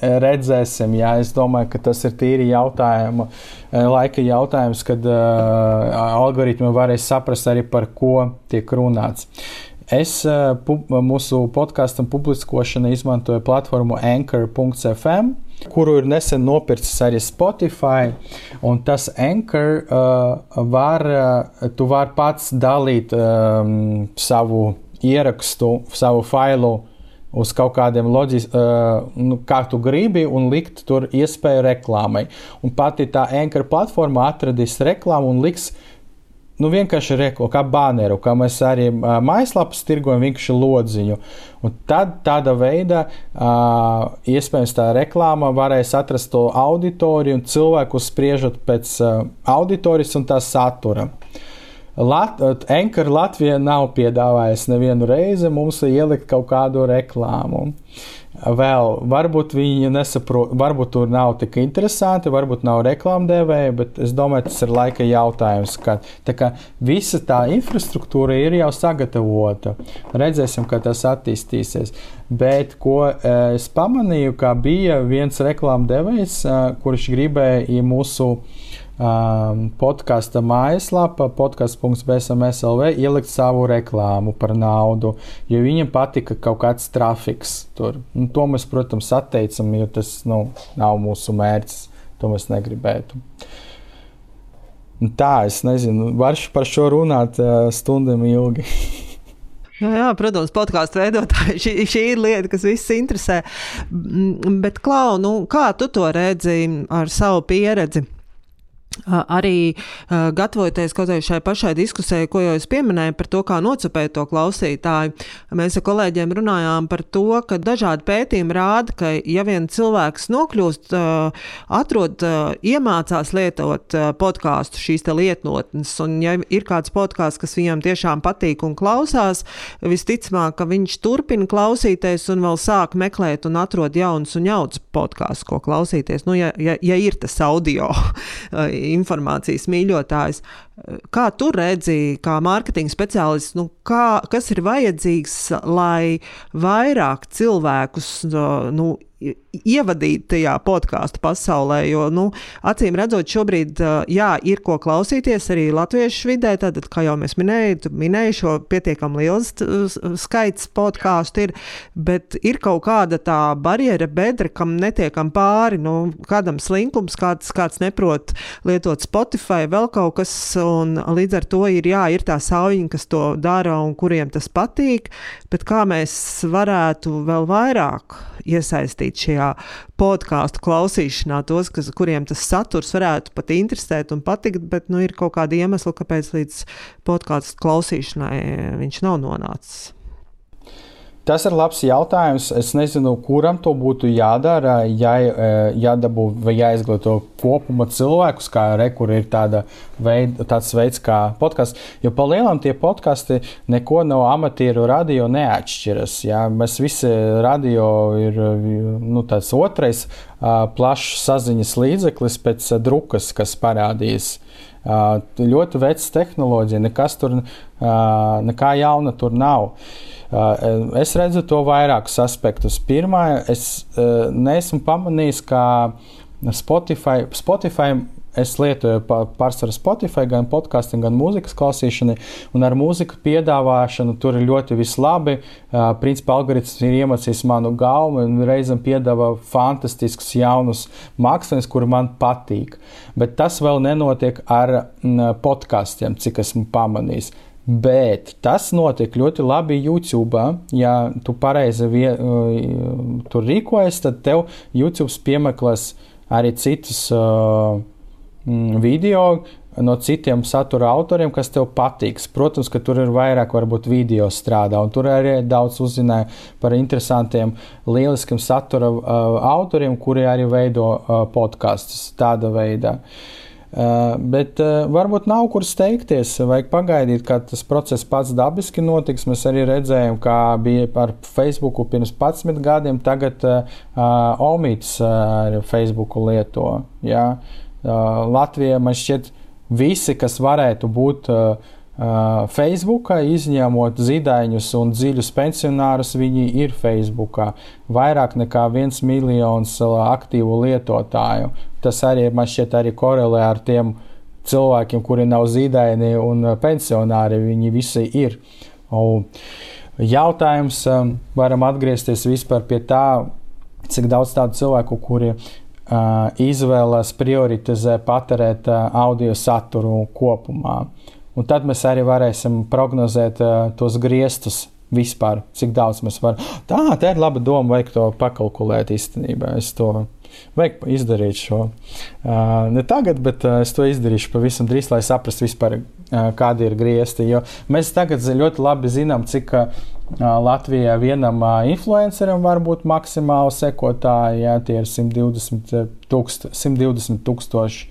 redzēsim. Jā, es domāju, ka tas ir tīri jautājuma, eh, laika jautājums, kad uh, algoritmi varēs saprast arī par ko tiek runāts. Es uh, pu mūsu podkāstam publiskošanai izmantoju platformu Anchor.fm, kuru ir nesen nopircis arī Spotify. Un tas Anchor uh, var, uh, tu vari pats dalīt um, savu ierakstu, savu failu uz kaut kādiem loģiskiem, uh, nu, kā tu gribi, un likt tur iespēju reklāmai. Un pati tā Anchor platforma atradīs reklāmu un liks. Nu, vienkārši reklāmu, kā baneru, kā mēs arī uh, mājaslapas tirgojam, vienkārši lodziņu. Un tad tādā veidā uh, iespējams tā reklāma varēs atrast to auditoriju un cilvēku spriežot pēc uh, auditorijas un tā satura. Uh, Lat Enkara Latvija nav piedāvājusi nevienu reizi mums ielikt kaut kādu reklāmu. Vēl varbūt viņi nesaprot, varbūt tur nav tik interesanti, varbūt nav reklāmdevēja, bet es domāju, tas ir laika jautājums. Ka, tā kā visa tā infrastruktūra ir jau sagatavota. Redzēsim, kā tas attīstīsies. Bet ko es pamanīju, ka bija viens reklāmdevējs, kurš gribēja mūsu um, podkāstu mājaslapa, podkāsts.bsmslv, ielikt savu reklāmu par naudu, jo viņam patika kaut kāds trafiks tur. Un to mēs, protams, atteicam, jo tas nu, nav mūsu mērķis. To mēs negribētu. Un tā, es nezinu, varšu par šo runāt uh, stundām ilgi. Jā, jā, protams, podkāstu veidotāji. Šī, šī ir lieta, kas visus interesē. Bet, Klau, nu, kā tu to redzi ar savu pieredzi? Arī uh, gatavoties kaut kādai šai pašai diskusijai, ko jau es pieminēju par to, kā nocipēt to klausītāju, mēs ar kolēģiem runājām par to, ka dažādi pētījumi rāda, ka ja vien cilvēks nokļūst, uh, atrod, uh, iemācās lietot podkāstu šīs lietotnes, un ja ir kāds podkāsts, kas viņam tiešām patīk un klausās, visticamāk, ka viņš turpina klausīties un vēl sāk meklēt un atrod jaunus un jauns podkāstus, ko klausīties. Nu, ja, ja, ja ir tas audio informācijas mīļotājs. Kā tu redzi, kā mārketinga speciālists, nu, kā, kas ir vajadzīgs, lai vairāk cilvēkus nu, ievadīt tajā podkāstu pasaulē. Jo, nu, acīm redzot, šobrīd jā, ir ko klausīties arī latviešu vidē. Tad, kā jau mēs minējām, minēju šo pietiekami liels skaits podkāstu, ir, bet ir kaut kāda tā barjera, bedra, kam netiekam pāri. Nu, kādam slinkums, kāds, kāds neprot lietot Spotify, vēl kaut kas, un līdz ar to ir, jā, ir tā saujiņa, kas to dara un kuriem tas patīk, bet kā mēs varētu vēl vairāk iesaistīt šajā podkāstu klausīšanā, tos, kas, kuriem tas saturs varētu pat interesēt un patikt, bet nu, ir kaut kāda iemesla, kāpēc līdz podkāstu klausīšanai viņš nav nonācis. Tas ir labs jautājums. Es nezinu, kuram to būtu jādara, ja, eh, jādabū vai jāizglīto kopuma cilvēkus, kā rekur ir tāda veid, tāds veids kā podkāsts. Jo pa lielam tie podkāsti neko no amatieru radio neatšķiras. Jā. Mēs visi radio ir nu, tāds otrais plašs saziņas līdzeklis pēc drukas, kas parādīs. Uh, ļoti vecs tehnoloģija, nekas tur, nekā jauna tur nav. Uh, es redzu to vairākus aspektus. Pirmā, es neesmu pamanījis, ka Spotify, Spotify Es lietoju pārsvarā Spotify, gan podkāstu, gan mūzikas klausīšanai, un ar mūzikas piedāvāšanu tur ir ļoti labi. Uh, principā algoritms ir iemācījis manu galvu un reizēm piedāvā fantastiskus jaunus māksliniekus, kuri man patīk. Bet tas vēl nenotiek ar mm, podkāstiem, cik esmu pamanījis. Bet tas notiek ļoti labi YouTube. Ja tu pareizi vie, uh, tur rīkojies, tad tev YouTube piemeklēs arī citus. Uh, Mm, video no citiem satura autoriem, kas tev patiks. Protams, ka tur ir vairāk, varbūt video strādā, un tur arī daudz uzzināja par interesantiem, lieliskiem satura uh, autoriem, kuri arī veido uh, podkastus tādā veidā. Uh, bet uh, varbūt nav kur steigties, vajag pagaidīt, kā tas process pats dabiski notiks. Mēs arī redzējām, kā bija ar Facebook pirms 11 gadiem, tagad uh, uh, Omīts uh, Facebook lieto. Ja? Latvijā man šķiet, visi, kas varētu būt Facebook, izņemot zīdaiņus un dziļus pensionārus, viņi ir Facebook. Vairāk nekā viens miljons aktīvu lietotāju. Tas arī man šķiet arī korelē ar tiem cilvēkiem, kuri nav zīdaini un pensionāri. Viņi visi ir. Un jautājums varam atgriezties vispār pie tā, cik daudz tādu cilvēku, kuri izvēlas prioritizē patērēt audio saturu kopumā. Un tad mēs arī varēsim prognozēt tos griestus vispār, cik daudz mēs varam. Tā, tā ir laba doma, vajag to pakalkulēt īstenībā. Es to vajag izdarīt šo. Uh, ne tagad, bet uh, es to izdarīšu pavisam drīz, lai saprastu vispār, uh, kādi ir griezti. Jo mēs tagad ļoti labi zinām, cik uh, Latvijā vienam influenceram var būt maksimāli sekotāji, ja tie ir 120 tūkstoši, 120 tūkstoši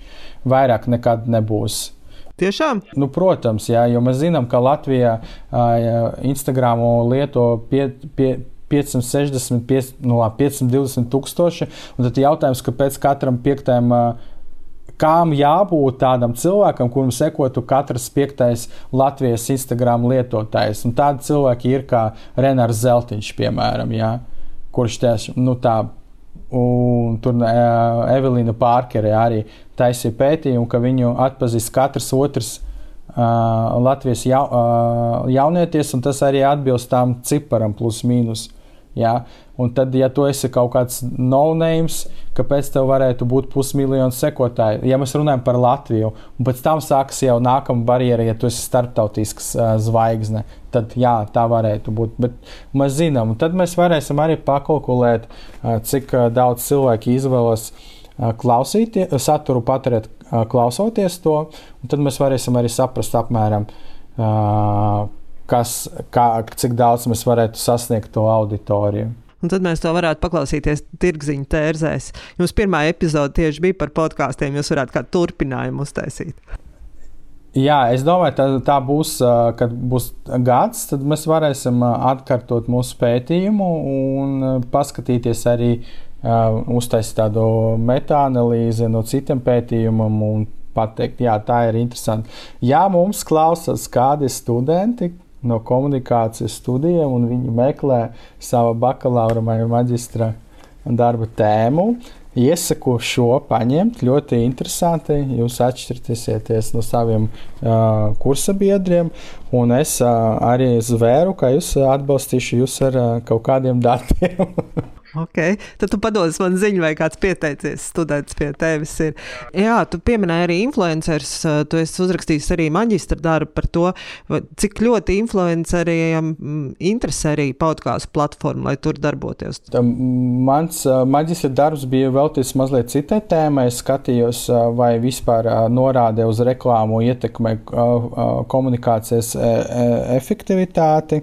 vairāk nekad nebūs. Tiešām? Nu, protams, jā, jo mēs zinām, ka Latvijā Instagram lieto pie, pie, 560, 5, nu, 520 tūkstoši. Tad jautājums, kāpēc katram piektajam Kām jābūt tādam cilvēkam, kuram sekotu katrs piektais Latvijas Instagram lietotājs? Un tādi cilvēki ir kā Renārs Zeltiņš, piemēram, jā, kurš tieši nu, tā. Un tur Evelīna Pārkere arī taisīja pētījumu, ka viņu atpazīst katrs otrs uh, Latvijas ja, uh, jaunietis, un tas arī atbilst tam ciparam, plus mīnus. Ja? Un tad, ja tu esi kaut kāds no-names, kāpēc tev varētu būt pusmiljons sekotāju? Ja mēs runājam par Latviju, un pēc tam sākas jau nākamā barjera, ja tu esi starptautisks uh, zvaigzne, tad jā, tā varētu būt. Bet mēs zinām, un tad mēs varēsim arī pakalkulēt, uh, cik uh, daudz cilvēku izvēlas uh, klausīties, saturu patērēt, uh, klausoties to, un tad mēs varēsim arī saprast apmēram. Uh, kas, kā, cik daudz mēs varētu sasniegt to auditoriju. Un tad mēs to varētu paklausīties tirgziņu tērzēs. Jums pirmā epizode tieši bija par podkāstiem, jūs varētu kādu turpinājumu uztaisīt. Jā, es domāju, ka tā būs, kad būs gads, tad mēs varēsim atkārtot mūsu pētījumu un paskatīties arī uztaisīt tādu metāanalīzi no citiem pētījumiem un pateikt, jā, tā ir interesanti. Ja mums klausās kādi studenti, no komunikācijas studijiem, un viņi meklē savu bakalaura vai maģistra darba tēmu. Iesaku šo paņemt, ļoti interesanti. Jūs atšķirties no saviem uh, kursabiedriem, un es uh, arī zvēru, ka jūs atbalstīšu jūs ar uh, kaut kādiem datiem. Okay. Tad tu padodas man ziņu, vai kāds pieteicies students pie tevis. Ir. Jā, tu pieminēji arī influencerus. Tu esi uzrakstījis arī maģistra darbu par to, cik ļoti influenceriem mm, interesē arī podkāstu platforma, lai tur darbotos. Mans maģistra darbs bija veltīts mazliet citai tēmai. Es skatījos, vai vispār norāde uz reklāmu ietekmē komunikācijas efektivitāti.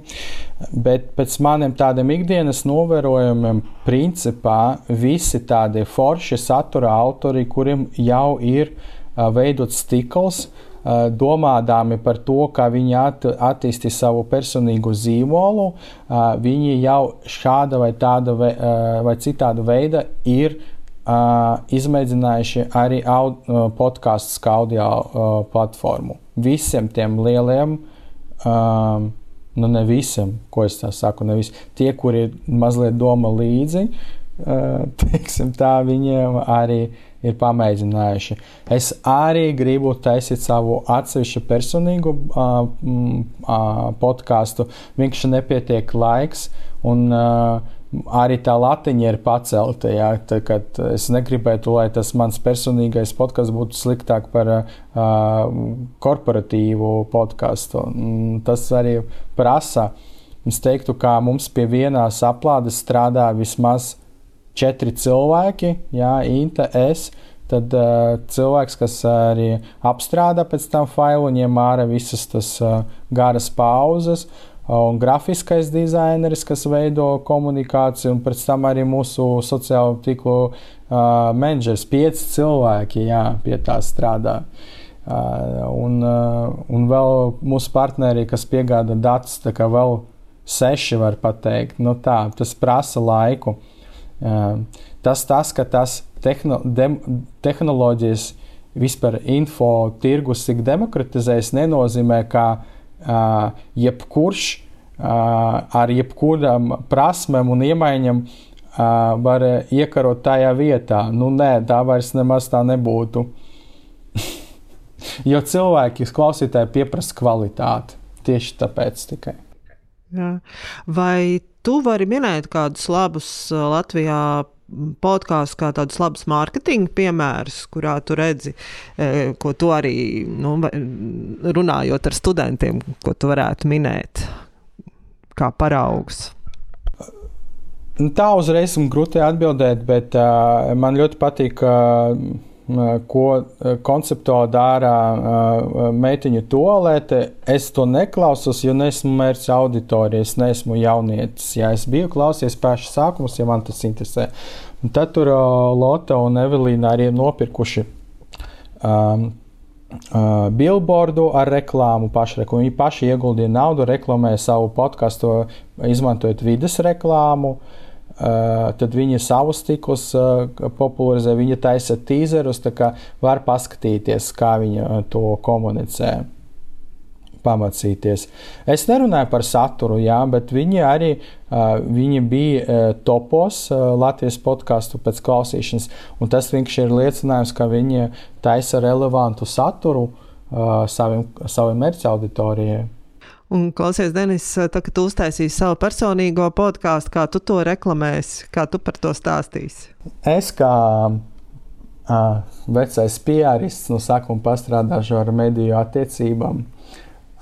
Bet pēc maniem tādiem ikdienas novērojumiem, principā visi tādi forši satura autori, kuriem jau ir uh, veidots stikls, uh, domādami par to, kā viņi at, attīstīs savu personīgo zīmolu, uh, viņi jau šāda vai tāda vai, vai citāda veida ir izmēģinājuši arī podkāstu kā audio platformu. Visiem tiem lieliem um, nu ne visam, ko es tā saku, ne visi. Tie, kuri mazliet doma līdzi, teiksim tā, viņiem arī ir pamēģinājuši. Es arī gribu taisīt savu atsevišķu personīgu podkāstu. Vienkārši nepietiek laiks. Un, uh, arī tā latiņa ir pacelta. Jā, tad, es negribētu, lai tas mans personīgais podkāsts būtu sliktāk par uh, korporatīvu podkāstu. Tas arī prasa. Es teiktu, ka mums pie vienās aplādes strādā vismaz četri cilvēki, Jā, Inta, es. Tad uh, cilvēks, kas arī apstrādā pēc tam failu, ņem ārā visas tas uh, garas pauzes. Uh, un grafiskais dizaineris, kas veido komunikāciju, un pēc tam arī mūsu sociālo tīklu uh, menedžers. Pieci cilvēki jā, pie tā strādā. Uh, un, uh, un vēl mūsu partneri, kas piegāda datus, tā kā vēl seši var pateikt. Nu, tā, tas prasa laiku. Uh, tas, tas, ka tas tehno, dem, tehnoloģijas vispār info tirgus tik demokratizējas, nenozīmē, ka uh, jebkurš ar jebkurām prasmēm un iemaņām var iekarot tajā vietā. Nu, nē, tā vairs nemaz tā nebūtu. jo cilvēki, klausītāji, pieprasa kvalitāti. Tieši tāpēc tikai. Jā. Vai tu vari minēt kādus labus Latvijā podkāstu kā tādus labus mārketinga piemērus, kurā tu redzi, e, ko tu arī nu, runājot ar studentiem, ko tu varētu minēt kā paraugs. Nu, tā uzreiz man grūti atbildēt, bet uh, man ļoti patīk. Uh, ko konceptuāli dara meitiņu toalete. Es to neklausos, jo nesmu mērķis auditorija, es neesmu jaunietis. Ja es biju klausies pašā sākumā, ja man tas interesē. Un tad tur Lotte un Evelīna arī ir nopirkuši. Um, Uh, billboardu ar reklāmu, pašreklāmu. Viņi paši ieguldīja naudu, reklamēja savu podkāstu, izmantojot vidas reklāmu. Uh, tad viņi savus tiklus uh, popularizē, viņi taisa tīzerus, tā kā var paskatīties, kā viņi uh, to komunicē. Pamācīties. Es nerunāju par saturu, jā, bet viņi arī viņi bija topos Latvijas podkāstu pēc klausīšanas, tas vienkārši ir liecinājums, ka viņi taisa relevantu saturu saviem, saviem mērķa auditorijai. Un, klausies, Denis, tā, kad tu uztaisīsi savu personīgo podkāstu, kā tu to reklamēsi, kā tu par to stāstīsi? Es kā uh, vecais pianists no sākuma pastrādāšu ar mediju attiecībām,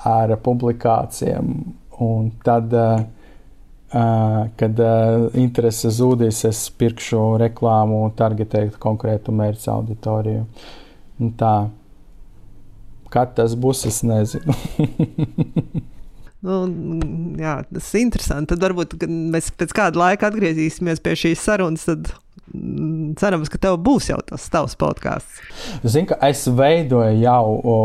ar publikācijām. Un tad, uh, uh, kad uh, interese zudīs, es pirkšu reklāmu un targetēju konkrētu mērķa auditoriju. Un tā. Kad tas būs, es nezinu. Nu, jā, tas ir interesanti. Tad varbūt mēs pēc kāda laika atgriezīsimies pie šīs sarunas. Tad mm, cerams, ka tev būs jau tas tavs podkāsts. Zinu, ka es veidoju jau,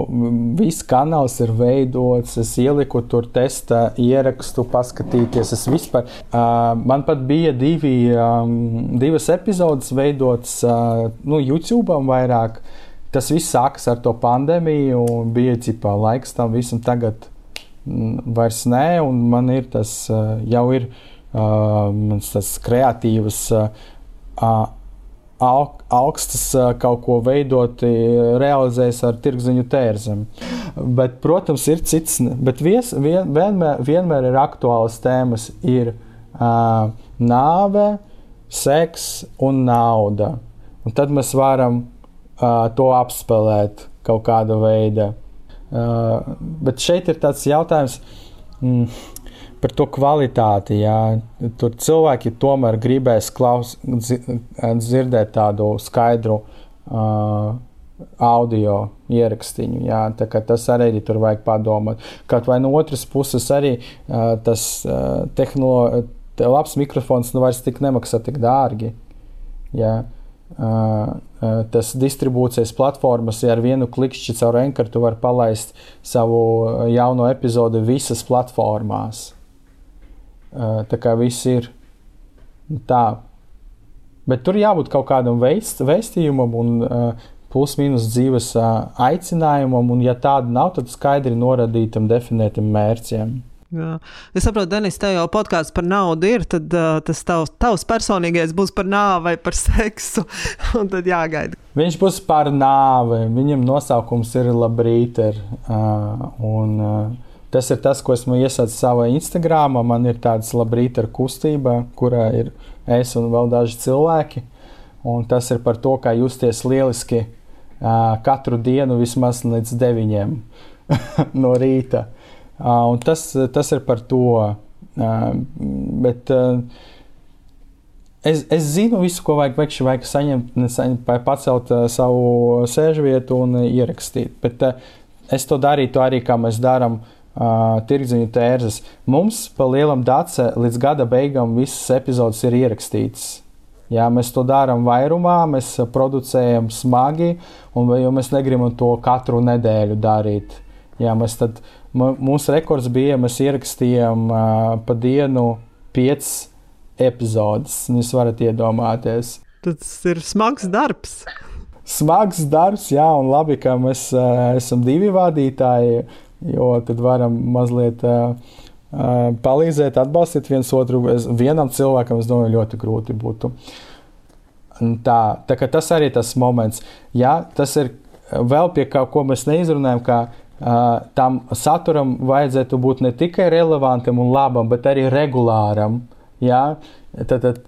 viss kanāls ir veidots. Es ieliku tur testa ierakstu, paskatīties. Es vispār, man pat bija divi, divas epizodes veidotas nu, YouTube vairāk. Tas viss sākas ar to pandēmiju, un bija cipā laiks tam visam tagad vairs nē, un man ir tas jau ir tas kreatīvs. Augstas kaut ko veidot, realizējas ar tirgziņu tērzem. Bet, protams, ir cits, bet vies, vien, vienmēr, vienmēr ir aktuālas tēmas. Ir nāve, seks un nauda. Un tad mēs varam to apspēlēt kaut kāda veida. Uh, bet šeit ir tāds jautājums mm, par to kvalitāti. Jā. Tur cilvēki tomēr gribēs klaus, dzirdēt tādu skaidru uh, audio ierakstīņu. Jā, tas arī tur vajag padomāt. Kaut vai no otras puses, arī uh, tas uh, tehnoloģija, labs mikrofons nu vairs tik nemaksā tik dārgi. Jā. Uh, uh, tas distribūcijas platformas, ja ar vienu klikšķi caur enkartu var palaist savu jauno epizodi visas platformās. Tā kā viss ir tā. Bet tur jābūt kaut kādam veist, veistījumam un plus-minus dzīves aicinājumam, un ja tāda nav, tad skaidri norādītam, definētam mērķiem. Jā. Es saprotu, Denis, tev jau podkāsts par naudu ir, tad uh, tas tavs, tavs personīgais būs par nāvi vai par seksu. un tad jāgaida. Viņš būs par nāvi. Viņam nosaukums ir Labrīter. Uh, un, uh, tas ir tas, ko esmu iesācis savā Instagram. Man ir tāds Labrīter kustība, kurā ir es un vēl daži cilvēki. Un tas ir par to, kā justies lieliski katru dienu vismaz līdz 9 no rīta. Un tas, tas ir par to. Bet es, es zinu visu, ko vajag veikšu, vajag saņemt, saņemt pacelt savu sēžvietu un ierakstīt. Bet es to darītu arī, kā mēs darām. Uh, tirdziņu tērzes. Mums pa lielam dace līdz gada beigām visas epizodes ir ierakstītas. Jā, mēs to darām vairumā, mēs producējam smagi, un mēs negribam to katru nedēļu darīt. Jā, mēs tad, mūsu rekords bija, mēs ierakstījām uh, pa dienu piecas epizodes. Jūs varat iedomāties. Tas ir smags darbs. Smags darbs, jā, un labi, ka mēs uh, esam divi vadītāji, jo tad varam mazliet. Uh, palīdzēt, atbalstīt viens otru. Es, vienam cilvēkam, es domāju, ļoti grūti būtu. Tā, tā tas arī ir tas moments. Jā, tas ir vēl pie kā, ko mēs neizrunājam, ka uh, tam saturam vajadzētu būt ne tikai relevantam un labam, bet arī regulāram. Jā, tad, tad,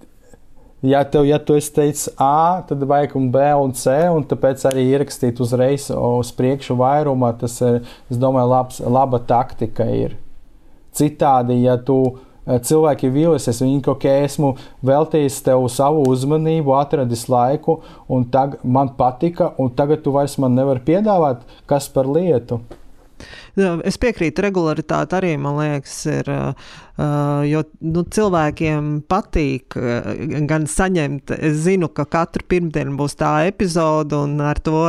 ja, tev, ja tu esi teicis A, tad vajag un B un C, un tāpēc arī ierakstīt uzreiz uz priekšu vairumā, tas ir, es domāju, labs, laba taktika ir. Citādi, ja tu cilvēki vīlusies, viņi kaut kā esmu veltījis tev savu uzmanību, atradis laiku, un tag, man patika, un tagad tu vairs man nevari piedāvāt, kas par lietu. Es piekrītu, regularitāte arī man liekas, ir. Jo nu, cilvēkiem patīk gan saņemt, es zinu, ka katru pirmdienu būs tā epizode, un ar to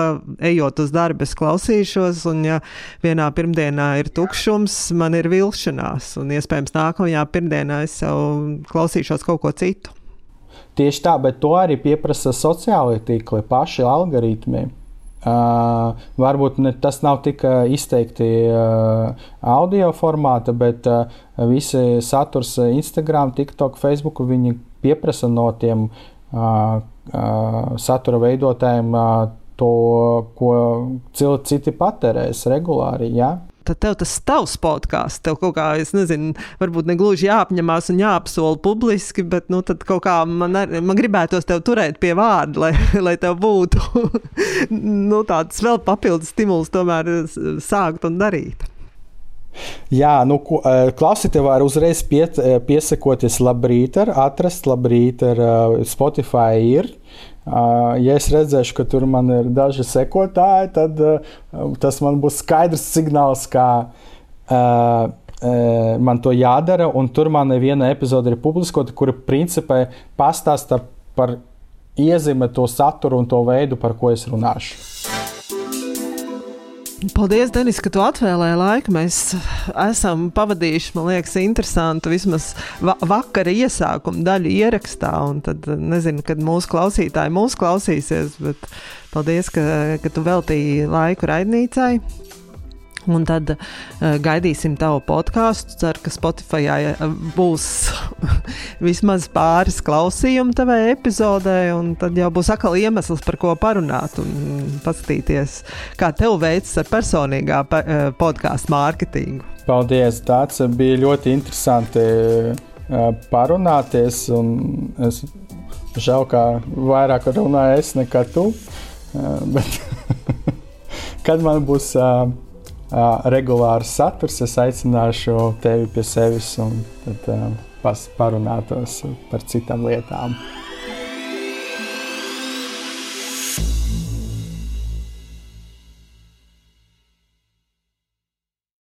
ejot uz darbu, es klausīšos. Un, ja vienā pirmdienā ir tukšums, man ir vilšanās, un iespējams nākamajā pirmdienā es jau klausīšos kaut ko citu. Tieši tā, bet to arī pieprasa sociālai tīkli, paši algoritmi. Uh, varbūt ne, tas nav tik izteikti uh, audio formāta, bet uh, visi saturs Instagram, TikTok, Facebook viņi pieprasa no tiem uh, uh, satura veidotājiem uh, to, ko citi patērēs regulāri. Ja? Tad tev tas tavs podkāsts, tev kaut kā, es nezinu, varbūt ne gluži jāapņemās un jāapsola publiski, bet nu, tad kaut kā man, ar, man gribētos tev turēt pie vārda, lai, lai tev būtu nu, tāds vēl papildus stimuls tomēr sākt un darīt. Jā, nu, klausītāji var uzreiz piet, piesakoties labrīt, atrast labrīt, Spotify ir. Ja es redzēšu, ka tur man ir daži sekotāji, tad tas man būs skaidrs signāls, ka man to jādara. Un tur man viena epizode ir publiskota, kura principā pastāsta par iezīmē to saturu un to veidu, par ko es runāšu. Paldies, Denis, ka tu atvēlēji laiku. Mēs esam pavadījuši, man liekas, interesantu vismaz va vakara iesākumu daļu ierakstā. Tad nezinu, kad mūsu klausītāji mūs klausīsies, bet paldies, ka, ka tu veltīji laiku raidnīcai. Un tad uh, gaidīsim tavu podkāstu. Ceru, ka Spotify uh, būs vismaz pāris klausījumu tavai epizodē, un tad jau būs atkal iemesls, par ko parunāt un paskatīties, kā tev veicas ar personīgā uh, podkāstu mārketingu. Paldies! Tas bija ļoti interesanti parunāties. Es Žēl, ka vairāk runāju es nekā tu. Bet kad man būs uh, regulārs saturs, es aicināšu tevi pie sevis un tad parunātos par citām lietām.